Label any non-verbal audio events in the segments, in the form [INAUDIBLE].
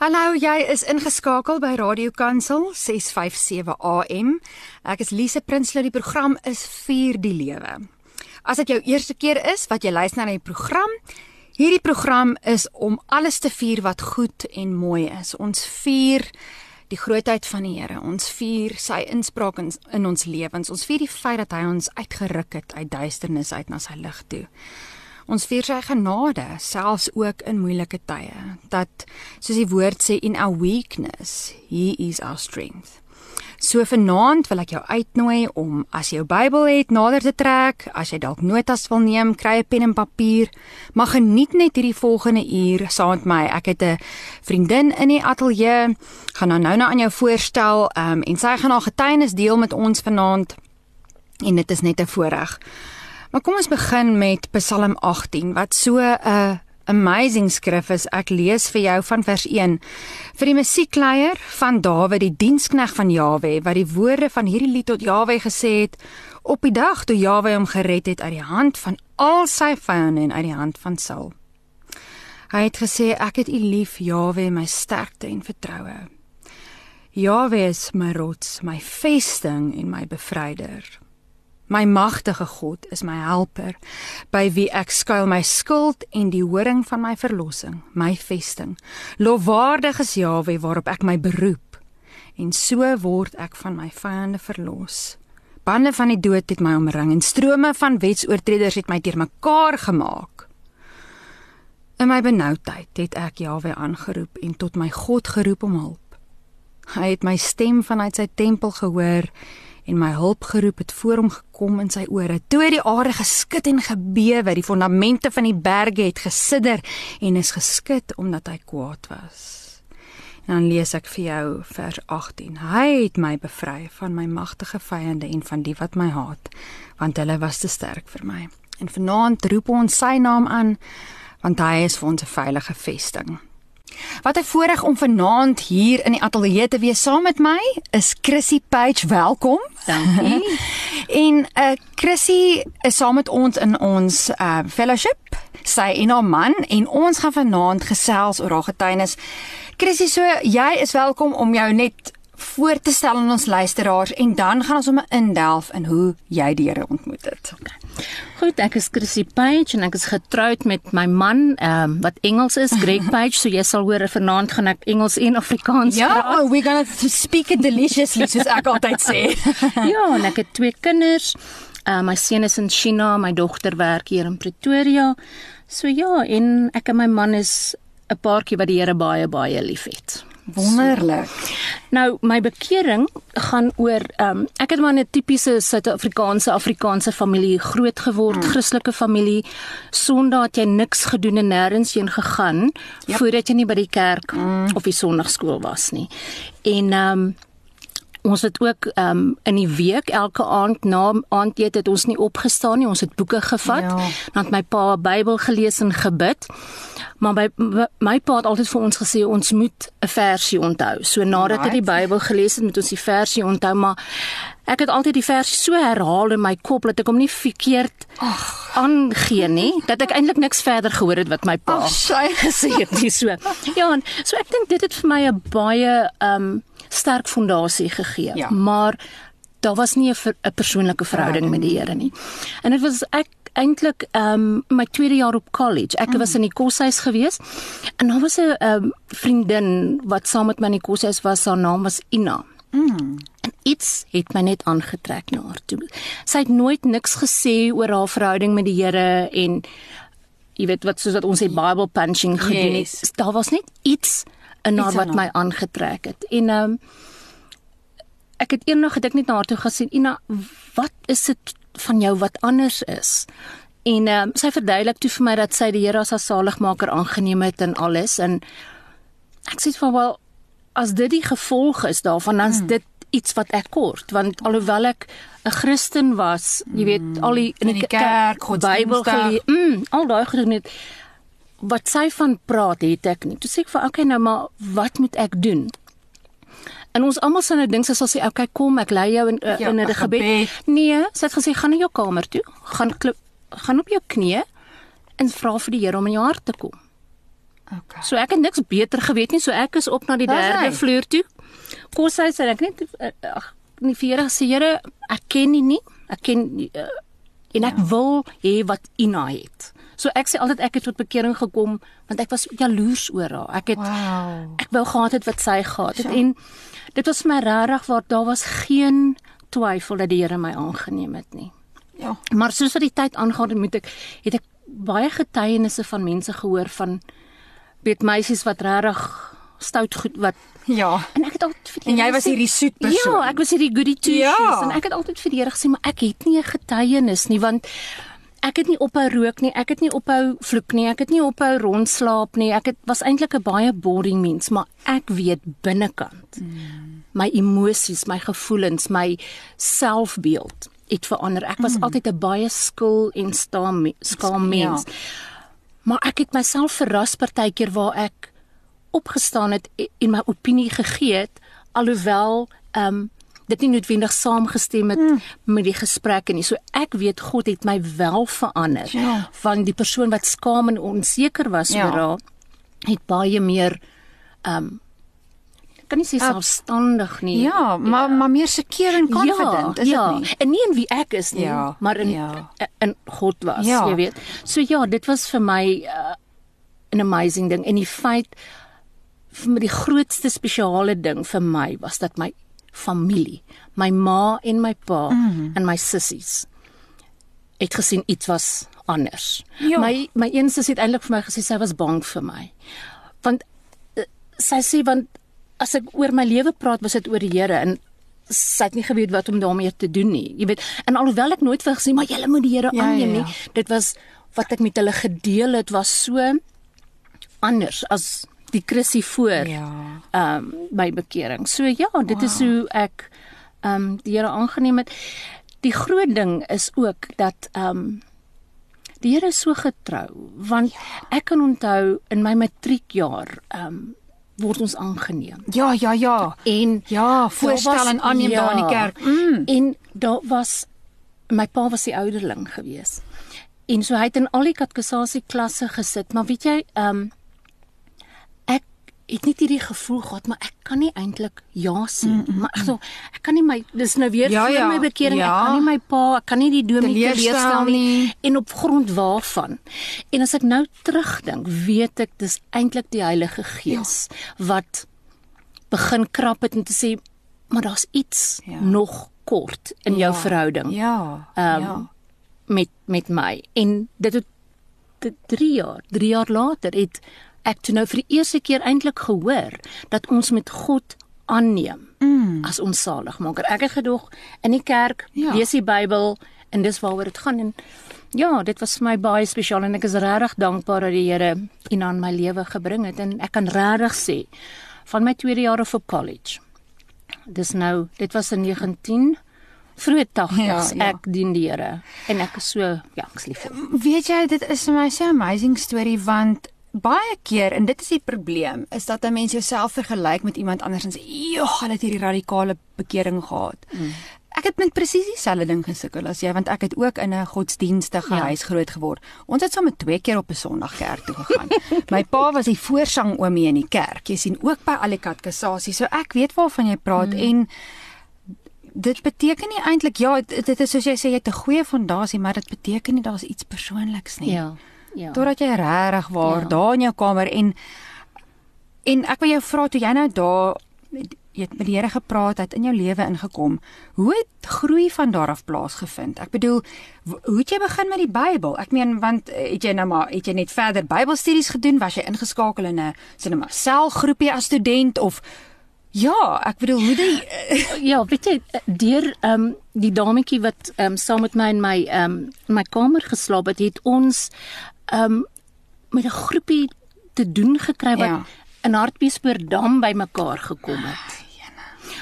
Hallo, jy is ingeskakel by Radio Kansel 657 AM. Ek is Lise Prinsloo. Die program is Vier die Lewe. As dit jou eerste keer is wat jy luister na die program, hierdie program is om alles te vier wat goed en mooi is. Ons vier die grootheid van die Here. Ons vier sy inspraak in, in ons lewens. Ons vier die feit dat hy ons uitgeruk het uit duisternis uit na sy lig toe. Ons vier sy genade selfs ook in moeilike tye. Dat soos die woord sê in our weakness, he is our strength. So vanaand wil ek jou uitnooi om as jy jou Bybel het nader te trek, as jy dalk notas wil neem, kry 'n pen en papier, maar geniet net hierdie volgende uur saam met my. Ek het 'n vriendin in die ateljee, gaan nou nou aan jou voorstel, um, en sy gaan haar getuienis deel met ons vanaand. En dit is net 'n voorreg. Maar kom ons begin met Psalm 18 wat so 'n uh, amazing skrif is. Ek lees vir jou van vers 1. Vir die musiekleier van Dawid, die dienskneg van Jawe, wat die woorde van hierdie lied tot Jawe gesê het op die dag toe Jawe hom gered het uit die hand van al sy vyande en uit die hand van Saul. Hy het gesê ek het U lief, Jawe, my sterkte en vertroue. Jawe is my rots, my vesting en my bevryder. My magtige God is my helper, by wie ek skuil my skuld en die horing van my verlossing, my vesting. Lofwaardig is Jahwe waarop ek my beroep, en so word ek van my vyande verlos. Bande van die dood het my omring en strome van wetsoortreders het my deurmekaar gemaak. In my benoudheid het ek Jahwe aangeroep en tot my God geroep om hulp. Hy het my stem vanuit sy tempel gehoor en my hulp geroep het voor hom gekom in sy ore. Toe het die aarde geskit en gebewe, die fondamente van die berge het gesidder en is geskit omdat hy kwaad was. En dan lees ek vir jou vers 18. Hy het my bevry van my magtige vyande en van die wat my haat, want hulle was te sterk vir my. En vanaand roep ons sy naam aan want hy is vir ons 'n veilige vesting. Wat 'n voorreg om vanaand hier in die ateljee te wees saam met my is Chrissy Page. Welkom. Dankie. [LAUGHS] en uh Chrissy is saam met ons in ons uh fellowship. Sy en haar man en ons gaan vanaand gesels oor haar getuienis. Chrissy, so jy is welkom om jou net voor te stel aan ons luisteraars en dan gaan ons om 'n indelf in hoe jy die Here ontmoet het. Okay. Goed, ek is Chrissy Page en ek is getroud met my man, ehm um, wat Engels is, Greg [LAUGHS] Page, so jy sal hoor vanaand gaan ek Engels en Afrikaans ja, praat. Ja, oh, we're going to speak it deliciously soos ek altyd sê. [LAUGHS] ja, en ek het twee kinders. Uh, my seun is in China, my dogter werk hier in Pretoria. So ja, en ek en my man is 'n paartjie wat die Here baie baie liefhet. Wonderlik. Nou my bekering gaan oor ehm um, ek het maar 'n tipiese Suid-Afrikaanse Afrikaanse familie groot geword, mm. Christelike familie. Sondag het jy niks gedoen en nêrens heen gegaan yep. voordat jy nie by die kerk mm. of die Sondagskool was nie. En ehm um, Ons het ook ehm um, in die week elke aand na aandete het ons nie opgestaan nie. Ons het boeke gevat. Ja. Dan het my pa Bybel gelees en gebid. Maar by my pa het altyd vir ons gesê ons moet 'n versie onthou. So nadat right. hy die Bybel gelees het, moet ons die versie onthou, maar ek het altyd die versie so herhaal in my kop dat ek hom nie verkeerd aangee nie, dat ek eintlik niks verder gehoor het wat my pa Ach, gesê het nie so. Ja, en so ek dink dit het vir my 'n baie ehm um, sterk fondasie gegee. Ja. Maar daar was nie 'n persoonlike verhouding met die Here nie. En dit was ek eintlik ehm um, my tweede jaar op college. Ek mm. was in die koshuis gewees en daar was 'n um, vriendin wat saam met my in die koshuis was. Haar naam was Ina. Mm. En iets het my net aangetrek na haar toe. Sy het nooit niks gesê oor haar verhouding met die Here en jy weet wat soos wat ons het Bible punching gedoen yes. Daar was net iets in haar wat my aangetrek het. En ehm um, ek het eendag gedink net na haar toe gesien, Ina, wat is dit van jou wat anders is? En ehm um, sy verduidelik toe vir my dat sy die Here as haar saligmaker aangeneem het en alles en ek sê vir wel as dit die gevolg is daarvan dan's hmm. dit iets wat ek kort want alhoewel ek 'n Christen was, jy weet, al die in die, in die kerk, se Bybel gelees, mm, al daai gedoen het wat sy van praat het ek nie. Toe sê ek vir okay nou maar wat moet ek doen? En ons almal sou nou dink sy sal sê okay kom ek lei jou in uh, ja, in 'n gebed. gebed. Nee, sy het gesê gaan na jou kamer toe, gaan klip, gaan op jou knieë en vra vir die Here om in jou hart te kom. Okay. So ek het niks beter geweet nie, so ek is op na die derde vloer toe. Kos hy sê ek net eh, ag nie vir Here sê Here, ek ken nie nie. Ek ken uh, en ek ja. wil hê wat U na het. So ek sê altyd ek het tot bekering gekom want ek was jaloers oor haar. Ek het wow. ek wou gehad het wat sy gehad het ja. en dit was my regtig waar daar was geen twyfel dat die Here my aangeneem het nie. Ja. Maar soos wat die tyd aangaan, moet ek het ek baie getuienisse van mense gehoor van weet meisies wat regtig stout goed wat ja en ek het altyd vir En jy was hierdie soet persoon. Ja, ek was hierdie goody two ja. shoes en ek het altyd vir die Here gesê maar ek het nie 'n getuienis nie want ek het nie ophou rook nie, ek het nie ophou vloek nie, ek het nie ophou rondslaap nie. Ek het was eintlik 'n baie boring mens, maar ek weet binnekant mm. my emosies, my gevoelens, my selfbeeld het verander. Ek was mm. altyd 'n baie skil en skaam skaam mens. Ja. Maar ek het myself verras partykeer waar ek opgestaan het en my opinie gegee het alhoewel ehm um, dit nie noodwendig saamgestem het mm. met die gesprekke nie. So ek weet God het my wel verander. Ja. Van die persoon wat skaam en onseker was ja. oor haar het baie meer ehm um, kan nie sê selfstandig nie. Ja, maar ja. maar meer seker en confident, ja, is ja. dit nie? En nie in wie ek is nie, ja. maar in ja. in God was, ja. jy weet. So ja, dit was vir my uh, 'n amazing ding en die feit vir my die grootste spesiale ding vir my was dat my familie, my ma en my pa mm en my sissies het gesien iets was anders. Ja. My my een sussie het eintlik vir my gesê sy was bang vir my. Want uh, sy sê want as ek oor my lewe praat, was dit oor die Here en sy het nie geweet wat om daarmee te doen nie. Jy weet, en alhoewel ek nooit vir gesê maar jy moet die Here ja, aanneem ja, ja. nie, dit was wat ek met hulle gedeel het was so anders as die Chrissie voor ja ehm um, my bekering. So ja, dit wow. is hoe ek ehm um, die Here aangeneem het. Die groot ding is ook dat ehm um, die Here so getrou want ja. ek kan onthou in my matriekjaar ehm um, word ons aangeneem. Ja, ja, ja. En ja, voorstel en aanneem ja, daar in die kerk. Mm. En daar was my pa was die ouderling gewees. En so hy het in al die katekisasie klasse gesit, maar weet jy, ehm um, het net hierdie gevoel gehad maar ek kan nie eintlik ja sê mm -mm. maar so ek kan nie my dis nou weer ja, vir ja, my bekering ja. ek kan nie my pa ek kan nie die dominee teleurstel nie en op grond waarvan en as ek nou terugdink weet ek dis eintlik die Heilige Gees ja. wat begin krap het en te sê maar daar's iets ja. nog kort in jou ja. verhouding ja um, ja met met my en dit het 3 jaar 3 jaar later het ek toe nou vir die eerste keer eintlik gehoor dat ons met God aanneem mm. as ons saligmaker. Ek het gedog in die kerk ja. lees die Bybel en dis waaroor dit gaan en ja, dit was vir my baie spesiaal en ek is regtig dankbaar dat die Here in aan my lewe gebring het en ek kan regtig sê van my tweede jaar op college. Dis nou, dit was in 19 vroeg 80s ja, ja. ek dien die Here en ek is so ja, ek is lief. Weet jy, dit is vir my so 'n amazing storie want baie keer en dit is die probleem is dat 'n mens jouself vergelyk met iemand anders en sê, "Joh, hulle het hierdie radikale bekering gehad." Mm. Ek het met presies dieselfde ding gesukkel as jy want ek het ook in 'n godsdienstige ja. huis groot geword. Ons het sommer twee keer op 'n Sondag kerk toe gegaan. [LAUGHS] My pa was die voorsang oomie in die kerk. Jy sien ook by al die katekisasie. So ek weet waarvan jy praat mm. en dit beteken nie eintlik ja, dit is soos jy sê jy het 'n goeie fondasie, maar dit beteken nie daar's iets persoonliks nie. Ja. Ja. Totdat jy regtig waar ja. daar in jou kamer en en ek wil jou vra toe jy nou daar jy het met die Here gepraat het in jou lewe ingekom. Hoe het groei van daar af plaasgevind? Ek bedoel, hoe het jy begin met die Bybel? Ek meen want eh, het jy nou maar het jy net verder Bybelstudies gedoen? Was jy ingeskakel in 'n sinema selgroepie as student of Ja, ek bedoel hoe die ja, weet jy, deur ehm um, die dametjie wat ehm um, saam met my in my ehm um, my kamer geslaap het, het ons um met 'n groepie te doen gekry wat ja. in Hartbeespoortdam bymekaar gekom het.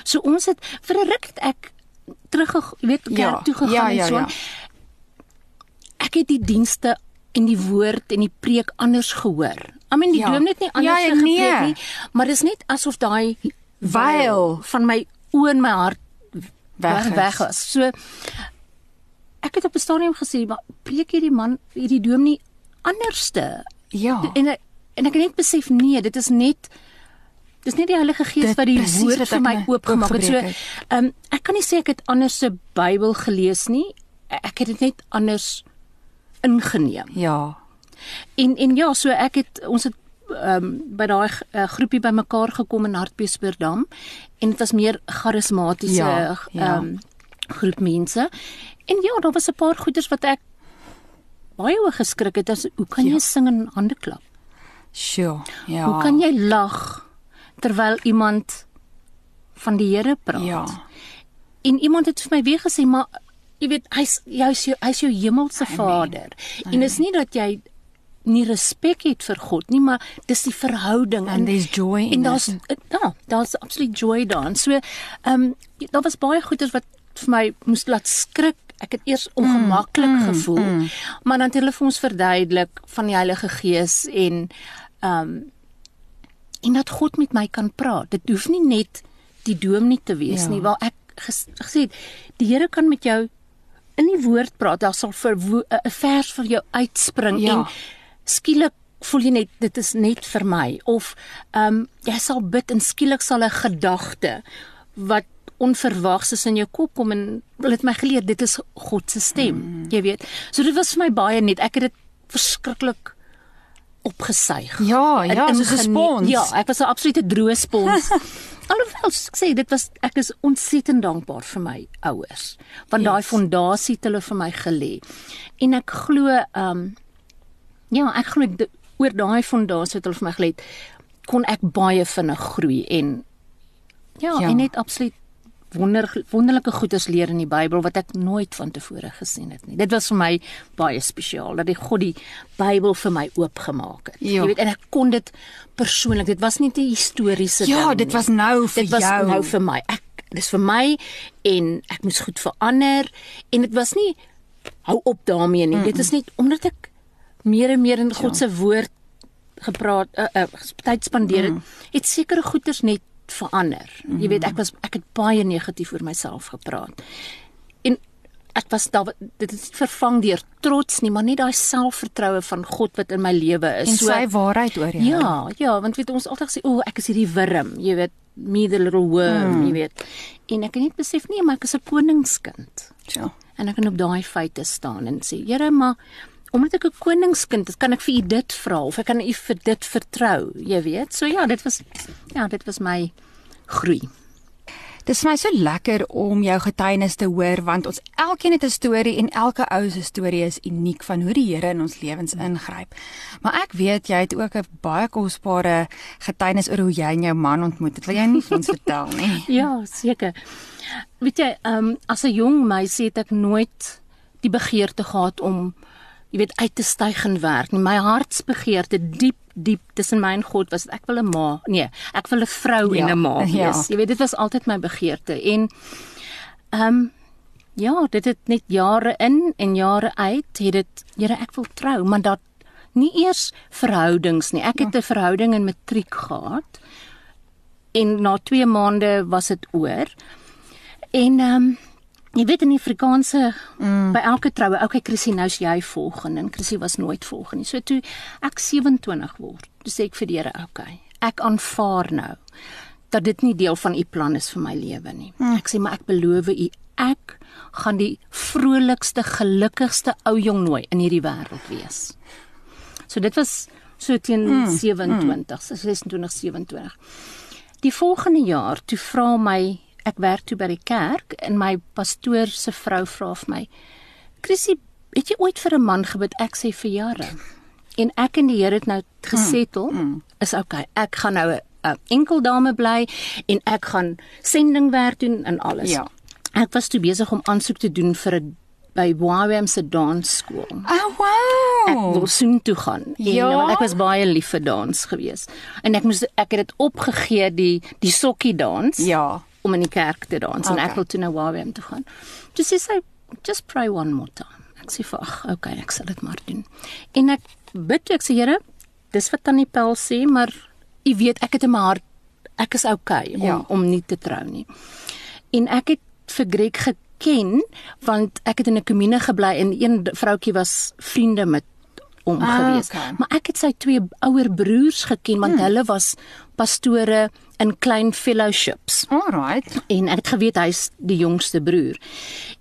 So ons het vir 'n ruk het ek terug weet kerk ja. toe gegaan ja, ja, en so. Ja. Ek het die dienste en die woord en die preek anders gehoor. I mean die ja. dom net nie anders ja, ja, gepreek nie, maar dis net asof daai weil van my oë en my hart weg weg was. So ek het op 'n stadium gesê, maar preek hierdie man hierdie dom nie anderste. Ja. En en ek het net besef nee, dit is net dis net die Heilige Gees wat die woord vir my oopgemaak het. So ehm um, ek kan nie sê ek het anders se Bybel gelees nie. Ek het dit net anders ingeneem. Ja. En en ja, so ek het ons het ehm um, by daai uh, groepie bymekaar gekom in Hartbeespoortdam en dit was meer charismatiese ja, ehm ja. um, groep mense. En ja, daar was 'n paar goeters wat ek baie oor geskrik het as hoe kan jy ja. sing en hande klap? Sjoe, ja. Hoe kan jy lag terwyl iemand van die Here praat? Ja. En iemand het vir my weer gesê, maar jy weet hy's hy's jou hy's jou hemelse Vader. Amen. En is nie dat jy nie respek het vir God nie, maar dis die verhouding and there's joy en daar's ja, daar's absoluut joy daarin. So, ehm um, daar was baie goeders wat vir my moes laat skrik. Ek het eers ongemaklik mm, gevoel. Mm, mm. Maar dan het hulle vir ons verduidelik van die Heilige Gees en ehm um, en dat God met my kan praat. Dit hoef nie net die doom nie te wees ja. nie, waar ek gesê het die Here kan met jou in die woord praat. Daar sal vir 'n vers vir jou uitspring ja. en skielik voel jy net dit is net vir my of ehm um, jy sal bid en skielik sal 'n gedagte wat onverwags is in jou kop kom en wil dit my geleer dit is God se stem mm. jy weet so dit was vir my baie net ek het dit verskriklik opgesuig ja ja soos 'n spons ja ek was 'n absolute droë spons [LAUGHS] alhoewel ek sê dit was ek is ontsettend dankbaar vir my ouers want yes. daai fondasie het hulle vir my gelê en ek glo ehm um, Ja, ek glo oor daai fondasie wat hulle vir my gelê het, kon ek baie vinnig groei en ja, ja. en net absoluut wonder wonderlike goeders leer in die Bybel wat ek nooit van tevore gesien het nie. Dit was vir my baie spesiaal dat die God die Bybel vir my oopgemaak het. Ja. Jy weet en ek kon dit persoonlik, dit was nie 'n historiese ja, ding. Ja, dit was nou vir dit jou. Dit was nou vir my. Ek dis vir my en ek moes goed verander en dit was nie hou op daarmee nie. Mm -mm. Dit is net omdat ek meer en meer in God se woord gepraat uh, uh, tyd spandeer het, mm. het sekere goeders net verander. Mm. Jy weet ek was ek het baie negatief oor myself gepraat. En ek was daar dit het vervang deur trots nie, maar net daai selfvertroue van God wat in my lewe is. En so sy waarheid oor jou. Ja, ja, want weet ons altyd sê o, oh, ek is hierdie wurm, jy weet, me the little worm, mm. jy weet. En ek het net besef nee, maar ek is 'n koningskind. Ja. En ek kan op daai feite staan en sê, Here, maar omdat ek 'n koningskind is, kan ek vir u dit vra of ek kan u vir dit vertrou, jy weet. So ja, dit was ja, dit was my groei. Dit is my so lekker om jou getuienis te hoor want ons elkeen het 'n storie en elke ou se storie is uniek van hoe die Here in ons lewens ingryp. Maar ek weet jy het ook 'n baie kosbare getuienis oor hoe jy en jou man ontmoet het. Wil jy nie vir ons vertel nie? [LAUGHS] ja, seker. Weet jy, ehm um, as 'n jong meisie het ek nooit die begeerte gehad om jy weet uit te styg en werk nie. My hartsbegeerte diep diep tussen my en God was ek wil 'n ma. Nee, ek wil 'n vrou ja, en 'n ma ja. wees. Ja. Jy weet dit was altyd my begeerte en ehm um, ja, dit het net jare in en jare uit het dit Here ek wil trou, maar dat nie eers verhoudings nie. Ek het ja. 'n verhouding in matriek gehad. En na 2 maande was dit oor. En ehm um, Jy weet in die Afrikaanse mm. by elke troue, okay Chrissy, nou's jy volgende en Chrissy was nooit volgende. So toe ek 27 word, sê ek vir die Here, okay, ek aanvaar nou dat dit nie deel van u plan is vir my lewe nie. Mm. Ek sê maar ek beloof u ek gaan die vrolikste, gelukkigste ou jong nooi in hierdie wêreld wees. So dit was so teen mm. 27, mm. 26, 27. Die volgende jaar toe vra my ek werk toe by die kerk en my pastoor se vrou vra vir my: "Chrissy, het jy ooit vir 'n man gebid?" Ek sê vir jare. En ek en die Here het nou gesettel, mm, mm. is okay. Ek gaan nou 'n enkel dame bly en ek gaan sendingwerk doen en alles. Ja. Ek was toe besig om aansoek te doen vir 'n by YWAM se dansskool. Oh wow. Ek wil soon toe gaan. En ja? ek was baie lief vir dans gewees. En ek moes ek het dit opgegee die die sokkie dans. Ja om in die kerk te dans okay. en ek wil toe nou waar weem toe gaan. Dis sê sy just pray one more time. Ek sê vir ag, okay, ek sal dit maar doen. En ek bid ek sê Here, dis wat Tannie Pel sê, maar u weet ek het in my hart ek is okay om ja. om nie te trou nie. En ek het vir Greg geken want ek het in 'n kommunie gebly en een vroutjie was vriende met om ah, gewees. Okay. Maar ek het sy twee ouer broers geken want hmm. hulle was pastore in klein fellowships. Alright. En ek het geweet hy's die jongste broer.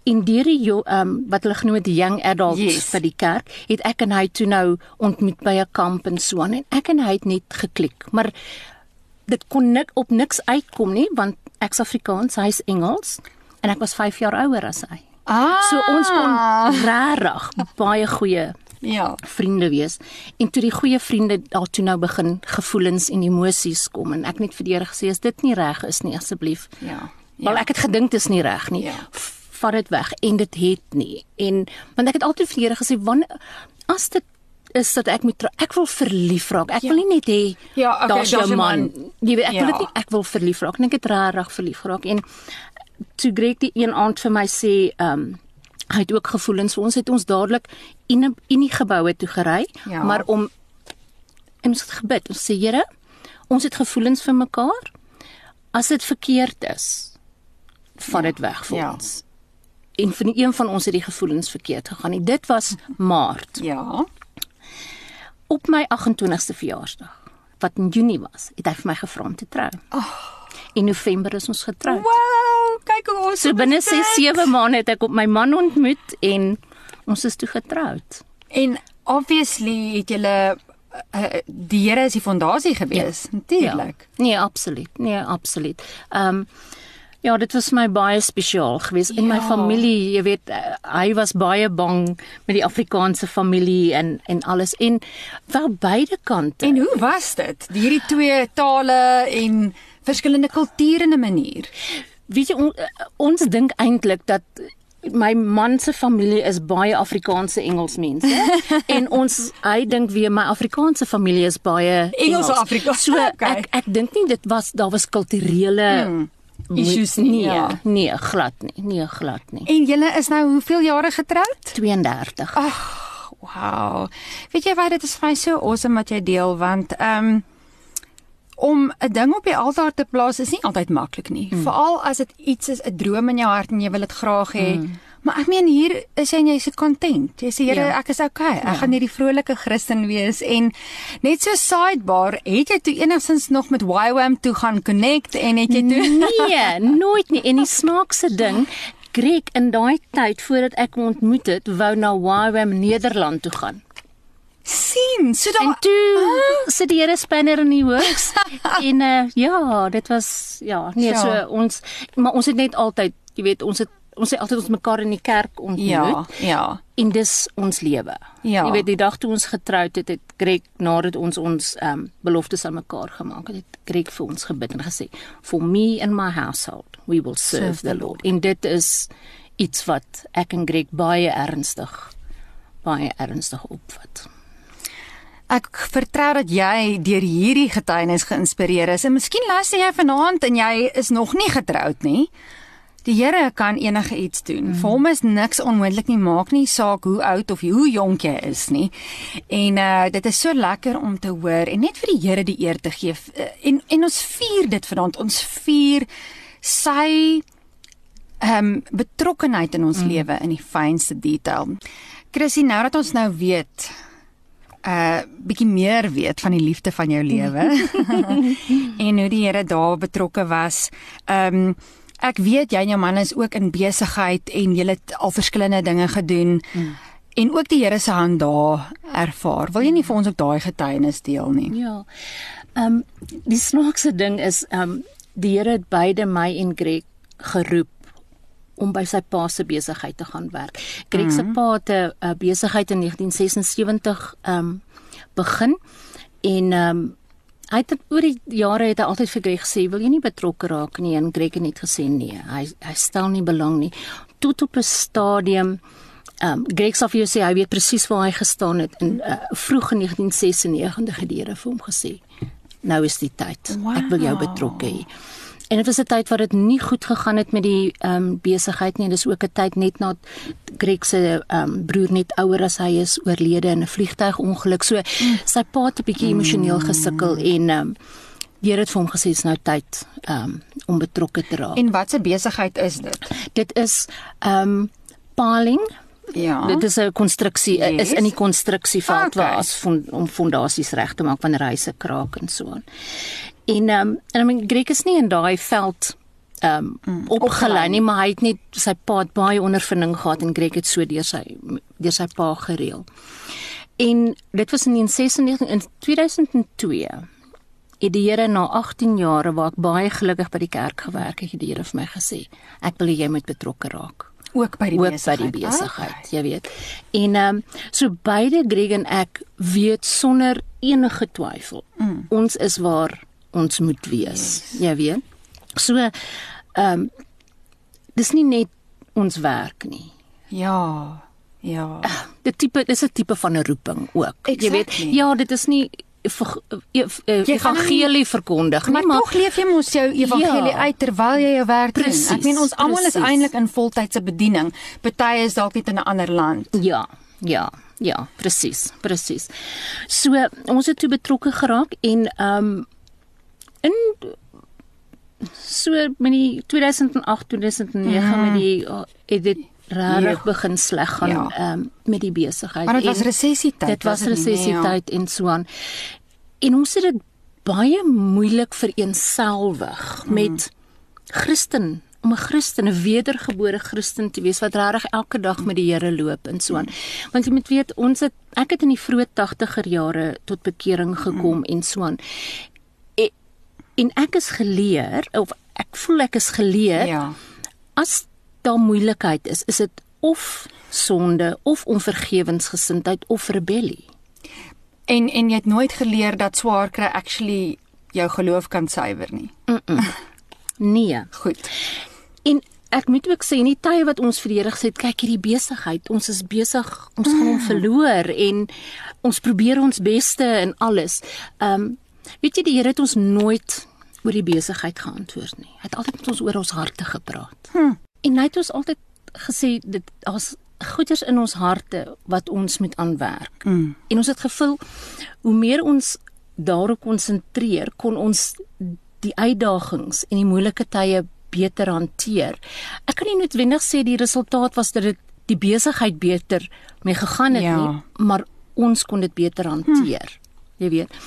En deur die um, wat hulle genoem het young adults yes. vir die kerk, het ek en hy toe nou ontmoet by 'n kamp in Swan en ek en hy het net geklik. Maar dit kon nik op niks uitkom nie want ek's Afrikaans, hy's Engels en ek was 5 jaar ouer as hy. Ah. So ons kon regtig baie goeie ja, vriende wees. En toe die goeie vriende daar toe nou begin gevoelens en emosies kom en ek net vir die Here gesê as dit nie reg is nie asseblief. Ja. ja. Wel ek het gedink dit is nie reg nie. Ja. Vat dit weg en dit het nie. En want ek het altyd vir die Here gesê wanneer as dit is dat ek moet ek wil verlief raak. Ek ja. wil nie net hê ja, okay, daar's 'n man. Jy weet ek ja. wil dit nie ek wil verlief raak. Ek het regtig verlief geraak en toe Greg die een aand vir my sê ehm um, hy het ook gevoelens vir ons het ons dadelik in in die geboue toe gery ja. maar om en ons het gebid ons sê Here ons het gevoelens vir mekaar as dit verkeerd is van dit ja. weg vir ja. ons en vir een van ons het die gevoelens verkeerd gegaan en dit was maart ja op my 28ste verjaarsdag wat in Junie was het hy vir my gevra om te trou oh. in November is ons getroud wow kyk hoe ons So binne 6 7 maande het ek op my man ontmoet en ons is toe getroud. En obviously het julle uh, die Here is die fondasie gewees, ja. natuurlik. Ja. Nee, absoluut. Nee, absoluut. Ehm um, Ja, dit was my baie spesiaal geweest in ja. my familie, jy weet, uh, hy was baie bang met die Afrikaanse familie en en alles en wel beide kante. En hoe was dit? Hierdie twee tale en verskillende kulture in 'n manier. Weet jy on, ons dink eintlik dat my man se familie is baie Afrikaanse Engelsmense [LAUGHS] en ons hy dink weer my Afrikaanse familie is baie Engels Afrikaans. So okay. ek ek dink nie dit was daar was kulturele hmm. issues nie. Nee, ja. nee, glad nie. Nee, glad nie. En julle is nou hoeveel jare getroud? 32. Ag, wow. Weet jy wat dit is vir my so awesome wat jy deel want ehm um, om 'n ding op die altaar te plaas is nie altyd maklik nie. Mm. Veral as dit iets is 'n droom in jou hart en jy wil dit graag hê. Mm. Maar ek meen hier is jy en jy se content. Jy sê Here, ja. ek is okay. Ek ja. gaan hierdie vrolike Christen wees en net so sidebar, het jy toe enigstens nog met YWAM toe gaan connect en het jy toe Nee, [LAUGHS] nooit nie. En die snaakse ding, Greg in daai tyd voordat ek hom ontmoet het, wou na YWAM Nederland toe gaan sien. So dan toe ah. sit die Here spanner in die hoogs. [LAUGHS] en uh, ja, dit was ja, nee, ja. so ons maar ons het net altyd, jy weet, ons het ons het altyd ons mekaar in die kerk ontmoet. Ja, ja. En dis ons lewe. Ja. Jy weet die dag toe ons getroud het, het Greg nadat ons ons ehm um, beloftes aan mekaar gemaak het, het Greg vir ons gebid en gesê, "For me and my household, we will serve, serve the Lord." En dit is iets wat ek en Greg baie ernstig baie ernstig opvat. Ek vertrou dat jy deur hierdie getuienis geïnspireer is. En miskien luister jy vanaand en jy is nog nie getroud nie. Die Here kan enige iets doen. Mm. Vir hom is niks onmoontlik nie. Maak nie saak hoe oud of hoe jonk jy is nie. En uh dit is so lekker om te hoor en net vir die Here die eer te gee. Uh, en en ons vier dit vanaand. Ons vier sy ehm um, betrokkenheid in ons mm. lewe in die fynste detail. Chrissy, nou dat ons nou weet uh bietjie meer weet van die liefde van jou lewe [LAUGHS] en hoe die Here daar betrokke was. Um ek weet jy en jou man is ook in besigheid en julle het al verskillende dinge gedoen mm. en ook die Here se hand daar ervaar. Wil jy nie vir ons ook daai getuienis deel nie? Ja. Um die snaakse ding is um die Here het beide my en Greg geroep om by sy pa se besigheid te gaan werk. Greg se mm -hmm. pa het 'n uh, besigheid in 1976 um begin en um hy het oor die jare het hy altyd vir Greg gesê, "Wil jy nie betrokke raak nie?" En Greg het net gesê, "Nee, hy hy stel nie belang nie." Tot op 'n stadium um Greg sê vir jou sê hy weet presies waar hy gestaan het in uh, vroeg in 1996 gedurende vir hom gesê, "Nou is die tyd. Wow. Ek wil jou betrokke hê." En dit was 'n tyd wat dit nie goed gegaan het met die ehm um, besigheid nie. Dis ook 'n tyd net na Greg se ehm um, broer net ouer as hy is oorlede in 'n vliegtuigongeluk. So mm. sy pa het 'n bietjie emosioneel gesukkel en ehm um, die Here het vir hom gesê dis nou tyd ehm um, om betrokke te raak. En wat 'n besigheid is dit? Dit is ehm um, paling Ja. Dit is 'n konstruksie yes. is in die konstruksieveld okay. waar as fond, om fondasies reg te maak wanneer huise kraak en so aan. En ehm um, en I mean Greg is nie in daai veld ehm um, mm, opgelei nie, maar hy het net sy pa het baie ondervinding gehad en Greg het so deur sy deur sy pa gereël. En dit was in 96 in 2002 het die Here na 18 jare waar ek baie gelukkig by die kerk gewerk het, die Here vir my gesê, ek wil jy moet betrokke raak ook by die ook besigheid, by die besigheid, okay. jy weet. En ehm um, so beide Greg en ek weet sonder enige twyfel, mm. ons is waar ons moet wees, yes. jy weet. So ehm um, dis nie net ons werk nie. Ja. Ja. Uh, dit tipe dis 'n tipe van 'n roeping ook. Exactly. Jy weet, ja, dit is nie evangelie verkondig nie, maar, maar tog leef jy mos jou evangelie ja, uit terwyl jy jou werk doen. Ek meen ons almal is eintlik in voltydse bediening. Party is dalk net in 'n ander land. Ja, ja. Ja, presies, presies. So ons het toe betrokke geraak en ehm um, in so met die 2008 2009 mm. met die oh, het dit rarig begin sleg gaan ja. um, met die besigheid. Maar dit was resessietyd. Dit was resessietyd nee, ja. en so aan. En ons het dit baie moeilik vereenselwig mm. met Christen om 'n Christen, 'n wedergebore Christen te wees wat regtig elke dag met die Here loop en so aan. Want jy moet weet, ons het ek het in die vroeë 80er jare tot bekering gekom mm. en so aan. En, ek is geleer of ek voel ek is geleer. Ja. As daar moeilikheid is, is dit of sonde of onvergewensgesindheid of rebellie. En en jy het nooit geleer dat swaar kry actually jou geloof kan suiwer nie. Mm -mm. [LAUGHS] Nee, goed. En ek moet ook sê in die tye wat ons vir die Here gesê het, kyk hierdie besigheid, ons is besig, ons gaan hom mm. verloor en ons probeer ons beste en alles. Ehm um, weet jy die Here het ons nooit oor die besigheid geantwoord nie. Hy het altyd met ons oor ons harte gepraat. Hm. En hy het ons altyd gesê dit daar's goeders in ons harte wat ons moet aanwerk. Mm. En ons het gevoel hoe meer ons daarop konsentreer, kon ons die uitdagings en die moeilike tye beter hanteer. Ek kan nie noodwendig sê die resultaat was dat dit die besigheid beter mee gegaan het ja. nie, maar ons kon dit beter hanteer. Hm. Jy weet.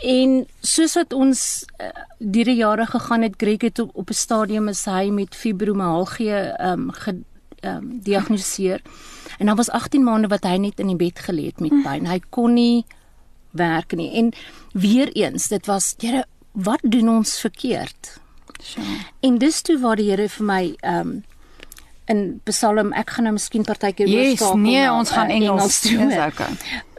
En soos wat ons uh, die jare gegaan het, Greg het op, op 'n stadium is hy met fibromialgie ehm um, ge ehm um, diagnoseer. En dan was 18 maande wat hy net in die bed gelê het met pyn. Hy kon nie werk nie. En weer eens, dit was, Here, wat doen ons verkeerd? So. En dis toe waar die Here vir my ehm um, in Psalm ek gaan nou miskien partykeer yes, oorskakel. Nee, na, ons gaan uh, Engels doen. Okay.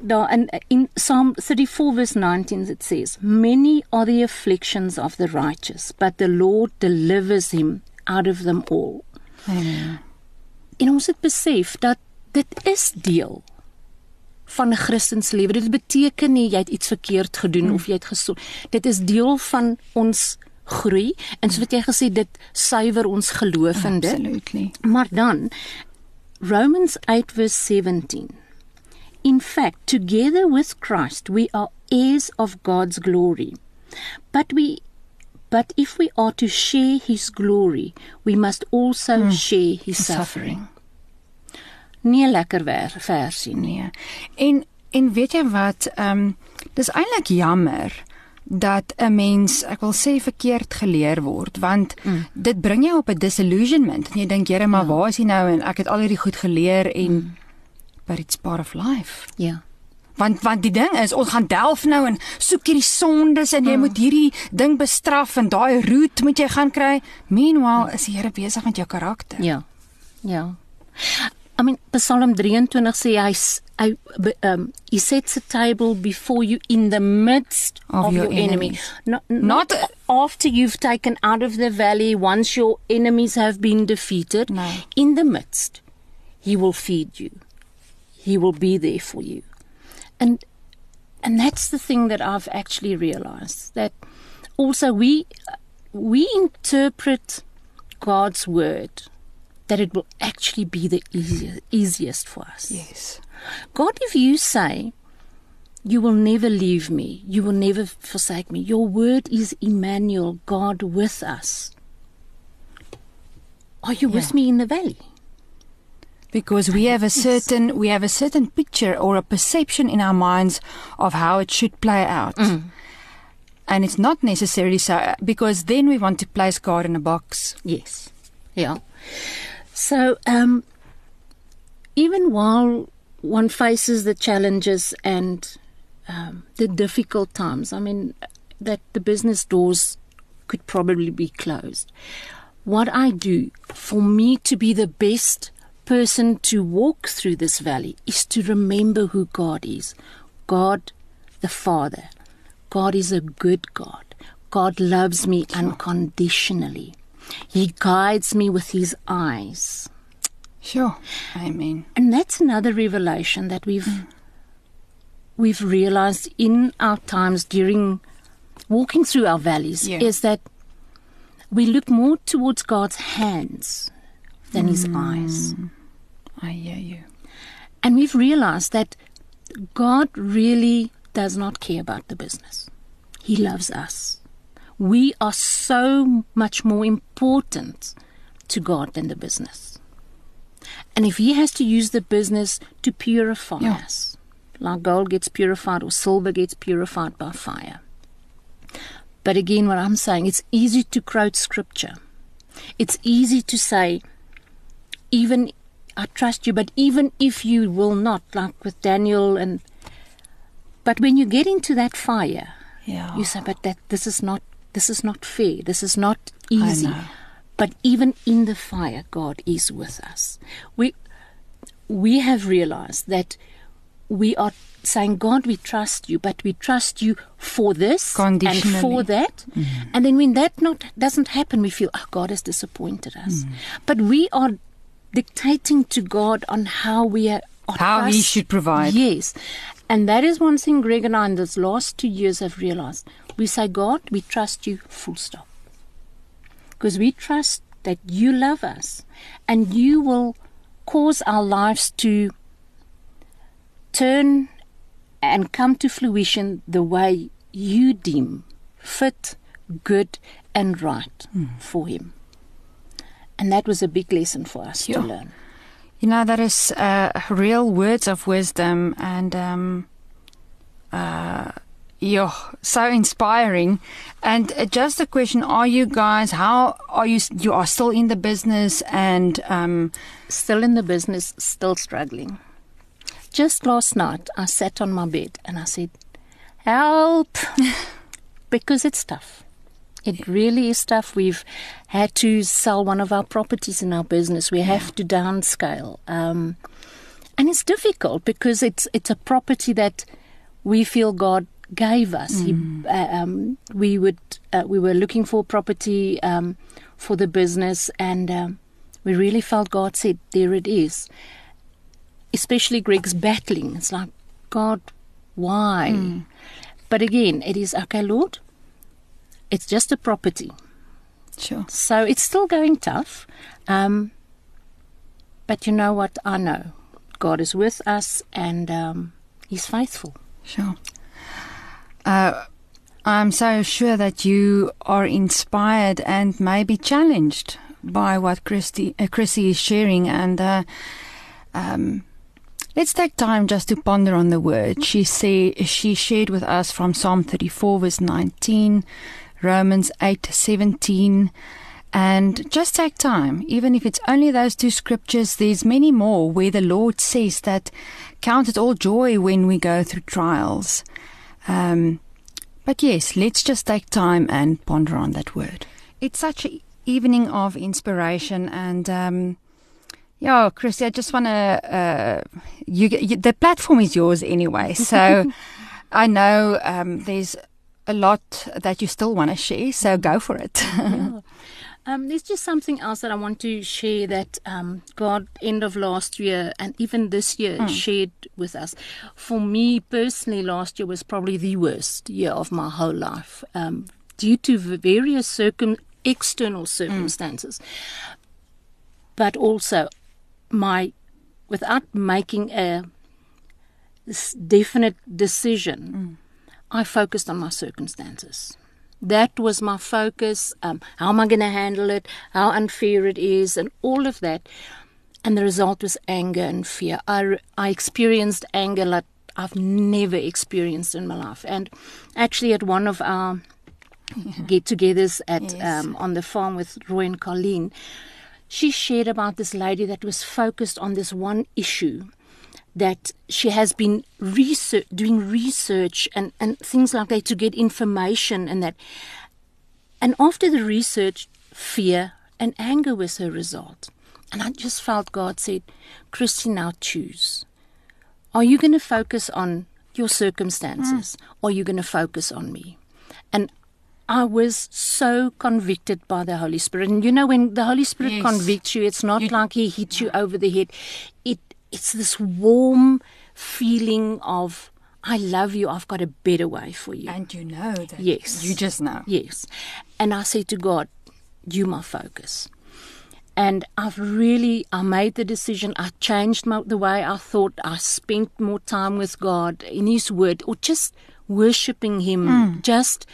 Daar in in Psalm 34 verse 19 it says, "Many are the afflictions of the righteous, but the Lord delivers him out of them all." Amen. En ons het besef dat dit is deel van 'n Christen se lewe. Dit beteken nie jy het iets verkeerd gedoen mm. of jy het gesond. Dit is deel van ons groei en so wat jy gesê dit suiwer ons geloof in dit. Absolutely. Maar dan Romans 8 verse 17. In fact, together with Christ we are heirs of God's glory. But we but if we are to share his glory, we must also hmm. share his suffering. Nie lekker weer versie nie. En en weet jy wat, ehm um, dis eintlik jammer dat 'n mens, ek wil sê verkeerd geleer word, want mm. dit bring jou op 'n disillusionment. En jy dink, "Here, maar ja. waar is hy nou en ek het al hierdie goed geleer en mm. but it's part of life." Ja. Want want die ding is, ons gaan delf nou en soek hierdie sondes en jy mm. moet hierdie ding bestraf en daai root moet jy gaan kry. Meanwhile is die Here besig met jou karakter. Ja. Ja. I mean Psalm 23 sê hy hy um he sets a table before you in the midst of, of your, your enemy. Not, not, not after you've taken out of the valley once your enemies have been defeated. No. In the midst he will feed you. He will be there for you. And and that's the thing that I've actually realized that also we we interpret God's word that it will actually be the easiest, easiest for us. Yes. God, if you say, you will never leave me, you will never forsake me, your word is Emmanuel, God with us. Are you yeah. with me in the valley? because we have a certain we have a certain picture or a perception in our minds of how it should play out. Mm. And it's not necessarily so because then we want to place God in a box. Yes. Yeah. So um even while one faces the challenges and um, the difficult times, I mean, that the business doors could probably be closed. What I do for me to be the best person to walk through this valley is to remember who God is God the Father. God is a good God. God loves me unconditionally. He guides me with his eyes. Sure. Amen. And that's another revelation that we've mm. we've realized in our times during walking through our valleys yeah. is that we look more towards God's hands than mm. his eyes. I hear you. And we've realized that God really does not care about the business. He loves us. We are so much more important to God than the business. And if he has to use the business to purify yeah. us, like gold gets purified or silver gets purified by fire. But again, what I'm saying, it's easy to quote scripture. It's easy to say, even I trust you, but even if you will not, like with Daniel and but when you get into that fire, yeah. you say, but that this is not this is not fair. This is not easy. But even in the fire, God is with us. We we have realized that we are saying, God, we trust you, but we trust you for this and for that. Mm. And then when that not doesn't happen, we feel, oh, God has disappointed us. Mm. But we are dictating to God on how we are. How. He should provide. Yes. And that is one thing Greg and I in those last two years have realized. We say, God, we trust you, full stop because we trust that you love us and you will cause our lives to turn and come to fruition the way you deem fit, good, and right mm. for Him. And that was a big lesson for us yeah. to learn. You know, that is uh, real words of wisdom and um, uh, yeah, so inspiring. And uh, just a question: Are you guys? How are you? You are still in the business and um, still in the business, still struggling. Just last night, I sat on my bed and I said, "Help!" [LAUGHS] because it's tough. It really is tough. We've had to sell one of our properties in our business. We have to downscale, um, and it's difficult because it's it's a property that we feel God gave us. Mm. He, uh, um, we would uh, we were looking for property um, for the business, and um, we really felt God said, "There it is." Especially Greg's battling. It's like, God, why? Mm. But again, it is okay, Lord. It's just a property. Sure. So it's still going tough. Um, but you know what? I know God is with us, and um, He's faithful. Sure. Uh, I'm so sure that you are inspired and maybe challenged by what Christy, uh, Chrissy is sharing. And uh, um, let's take time just to ponder on the word. She say she shared with us from Psalm 34, verse 19, Romans 8, 17. And just take time, even if it's only those two scriptures, there's many more where the Lord says that count it all joy when we go through trials. Um, but yes, let's just take time and ponder on that word. It's such an evening of inspiration, and um, yeah, Christy, I just want to. Uh, you, you, the platform is yours anyway, [LAUGHS] so I know um, there's a lot that you still want to share, so go for it. yeah. Um, there's just something else that I want to share that um, God, end of last year and even this year, mm. shared with us. For me personally, last year was probably the worst year of my whole life um, due to various circum- external circumstances. Mm. But also, my without making a definite decision, mm. I focused on my circumstances. That was my focus. Um, how am I going to handle it? How unfair it is, and all of that. and the result was anger and fear. I, I experienced anger like I've never experienced in my life. And actually, at one of our [LAUGHS] get-togethers at yes. um, on the farm with Roy and Colleen, she shared about this lady that was focused on this one issue that she has been research, doing research and, and things like that to get information and that. And after the research, fear and anger was her result. And I just felt God said, Christy, now choose. Are you going to focus on your circumstances mm. or are you going to focus on me? And I was so convicted by the Holy Spirit. And you know, when the Holy Spirit yes. convicts you, it's not you, like He hits you over the head. It it's this warm feeling of I love you. I've got a better way for you. And you know that. Yes. You just know. Yes. And I say to God, you my focus. And I've really, I made the decision. I changed my, the way I thought. I spent more time with God in His Word, or just worshiping Him. Mm. Just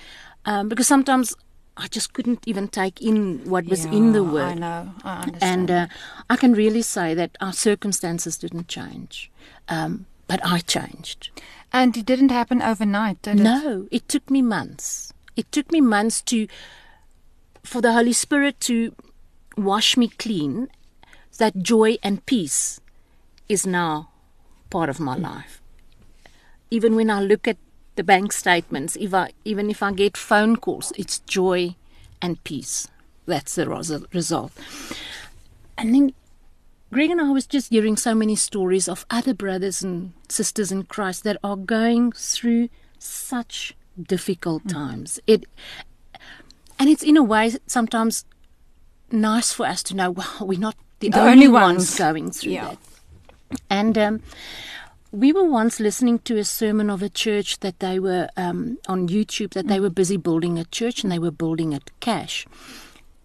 um, because sometimes I just couldn't even take in what was yeah, in the Word. I know, I understand. And uh, I can really say that our circumstances didn't change, um, but I changed. And it didn't happen overnight, did it? No, it took me months. It took me months to for the Holy Spirit to wash me clean, that joy and peace is now part of my life. Even when I look at the bank statements, if I, even if I get phone calls, it's joy and peace. That's the result. And then Greg and I was just hearing so many stories of other brothers and sisters in Christ that are going through such difficult mm. times. It and it's in a way sometimes nice for us to know, well, we're not the, the only, only ones. ones. going through yeah. that. And um, we were once listening to a sermon of a church that they were um, on YouTube, that they were busy building a church and they were building it cash.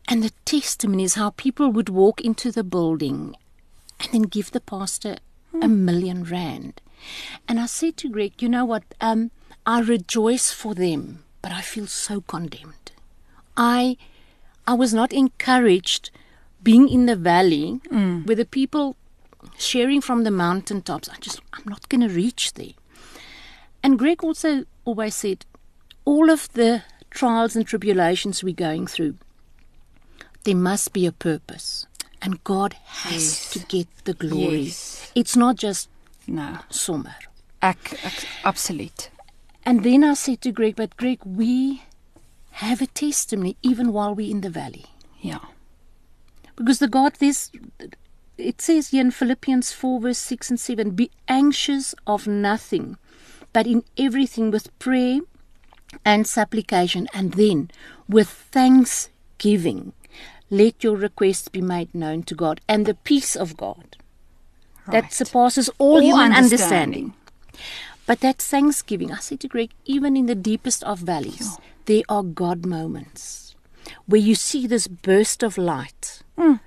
And the testimony is how people would walk into the building and then give the pastor a million rand. And I said to Greg, you know what? Um, I rejoice for them, but I feel so condemned. I I was not encouraged being in the valley mm. with the people sharing from the mountaintops. I just I'm not going to reach there. And Greg also always said, all of the trials and tribulations we're going through, there must be a purpose, and God has yes. to get the glory. Yes. It's not just no sommer. Ek, ek absoluut. And then I said to Greg, but Greg, we have a testimony even while we're in the valley. Yeah. Because the God this it says here in Philippians 4 verse 6 and 7 be anxious of nothing but in everything with prayer and supplication and then with thanksgiving let your requests be made known to God and the peace of God right. that surpasses all, all human understanding. understanding. But that thanksgiving, I say to Greg, even in the deepest of valleys, yeah there are God moments where you see this burst of light mm.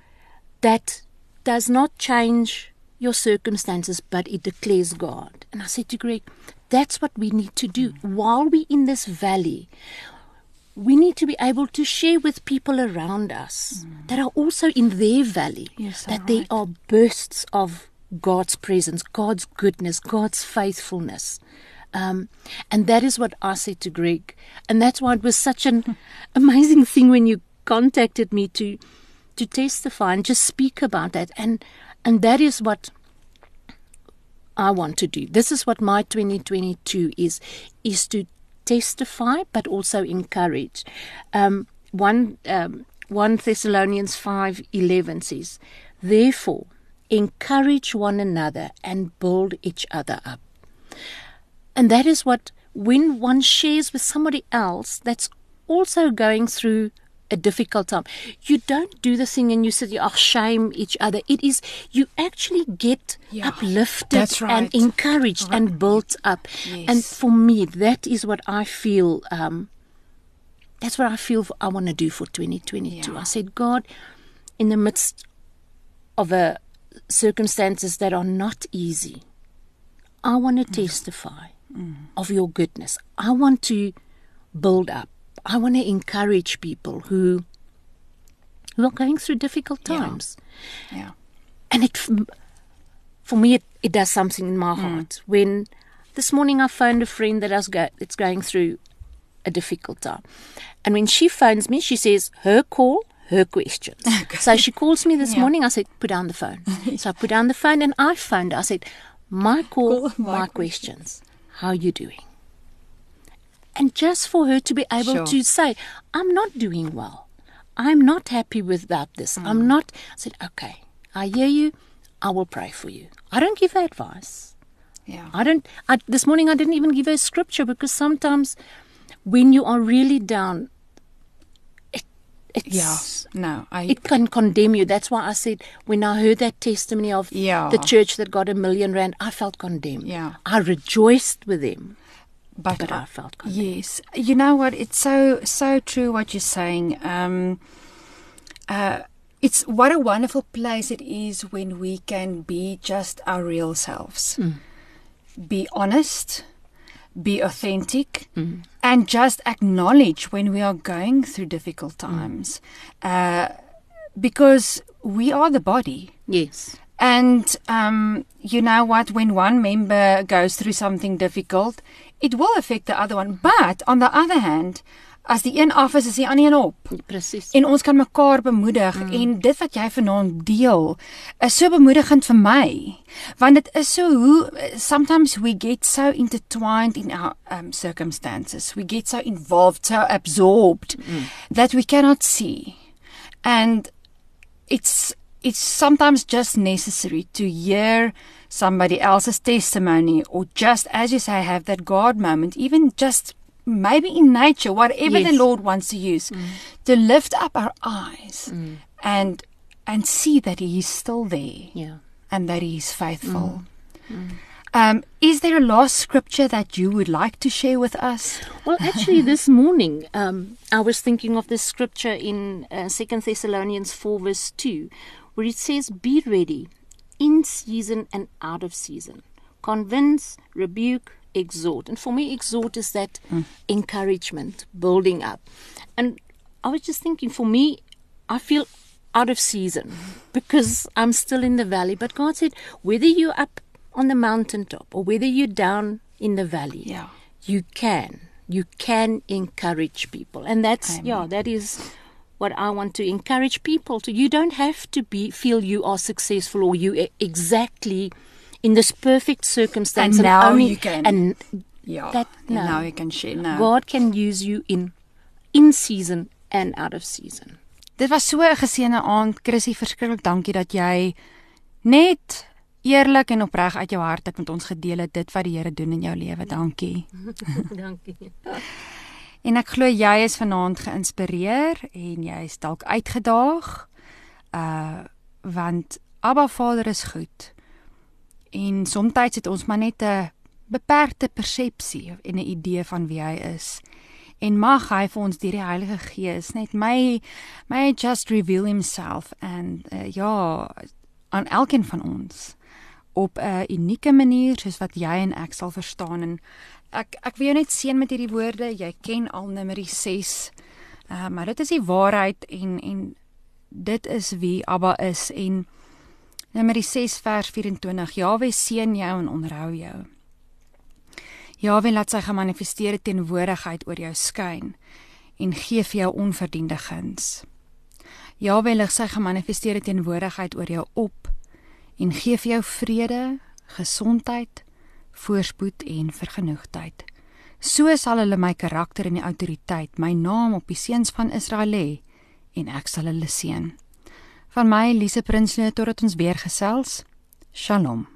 that does not change your circumstances, but it declares God. And I said to Greg, that's what we need to do. While we're in this valley, we need to be able to share with people around us mm. that are also in their valley yes, that right. there are bursts of God's presence, God's goodness, God's faithfulness. Um, and that is what I said to Greg. And that's why it was such an [LAUGHS] amazing thing when you contacted me to to testify and just speak about that. And and that is what I want to do. This is what my 2022 is is to testify but also encourage. Um, one um, 1 Thessalonians 5:11 says, "Therefore, encourage one another and build each other up." And that is what, when one shares with somebody else that's also going through a difficult time, you don't do the thing and you sit, oh, shame each other. It is, you actually get yeah, uplifted right. and encouraged right. and built up. Yes. And for me, that is what I feel. Um, that's what I feel I want to do for 2022. Yeah. I said, God, in the midst of a circumstances that are not easy, I want to mm. testify mm. of your goodness. I want to build up. I want to encourage people who who are going through difficult times. Yeah. yeah. and it for me it, it does something in my mm. heart when this morning I phoned a friend that was go, that's going through a difficult time. And when she phones me, she says her call, her questions. [LAUGHS] Okay. So she calls me this yeah. morning. I said, put down the phone. [LAUGHS] so I put down the phone and I phoned. I said, my call, call my, my questions. questions. How are you doing? And just for her to be able sure. to say, I'm not doing well. I'm not happy without this. Mm. I'm not. I said, okay, I hear you. I will pray for you. I don't give her advice. Yeah. I don't. I, this morning I didn't even give her scripture because sometimes when you are really down, it, it's, yeah, no, I, it can condemn you. That's why I said when I heard that testimony of yeah. the church that got a million rand, I felt condemned. Yeah, I rejoiced with them. But, but I, I felt yes, you know what? It's so so true what you're saying. Um, uh, it's what a wonderful place it is when we can be just our real selves. Mm be honest, be authentic, mm. and just acknowledge when we are going through difficult mm. times. Mm. Uh, because we are the body. Yes. And um, you know what? When one member goes through something difficult, it will affect the other one. But on the other hand, as die een af is, is die ander een op. Presies. En ons kan mekaar bemoedig mm. en dit wat jy vanaand deel is so bemoedigend vir my. Want dit is so hoe sometimes we get so intertwined in our um, circumstances. We get so involved, so absorbed mm. that we cannot see. And it's it's sometimes just necessary to hear somebody else's testimony or just as you say have that God moment even just maybe in nature, whatever yes. the Lord wants to use, mm. to lift up our eyes mm. and and see that He is still there, yeah. and that He is faithful. Mm. mm. Um, is there a last scripture that you would like to share with us? Well, actually, this [LAUGHS] morning um, I was thinking of this scripture in uh, Second Thessalonians four verse two, where it says, "Be ready in season and out of season, convince, rebuke, exhort. And for me, exhort is that mm. encouragement, building up. And I was just thinking, for me, I feel out of season because I'm still in the valley. But God said, whether you're up on the mountaintop or whether you're down in the valley, yeah. you can. You can encourage people. And that's, Amen. yeah, that is what I want to encourage people to. You don't have to be feel you are successful or you exactly in this perfect circumstance. And, and now only, you can. And yeah, that, no, and now you can share. No. God can use you in in season and out of season. Dit was so 'n geseënde aand. Chrissy, verskriklik dankie dat jy net eerlik en opreg uit jou hart dit met ons gedeel het dit wat die Here doen in jou lewe. Dankie. [LAUGHS] dankie. [LAUGHS] en ek glo jy is vanaand geïnspireer en jy is dalk uitgedaag. Uh want Abba Vader is goed. En soms het ons maar net 'n beperkte persepsie en 'n idee van wie hy is. En mag hy vir ons deur die Heilige Gees net my my just reveal himself and uh, ja aan elkeen van ons op 'n unieke manier soos wat jy en ek sal verstaan en ek ek wil jou net seën met hierdie woorde jy ken al nummer 6 uh, maar dit is die waarheid en en dit is wie Abba is en Nummer 6 vers 24. Jawe seën jou en onderhou jou. Jawe laat sy gemanifesteerde teenwoordigheid oor jou skyn en gee vir jou onverdiende guns. Jawe lig sy gemanifesteerde teenwoordigheid oor jou op en gee vir jou vrede, gesondheid, voorspoed en vergenoegdheid. So sal hulle my karakter en die autoriteit, my naam op die seuns van Israel lê en ek sal hulle seën. Van my Lise Prinsloo totdat ons weer gesels. Shalom.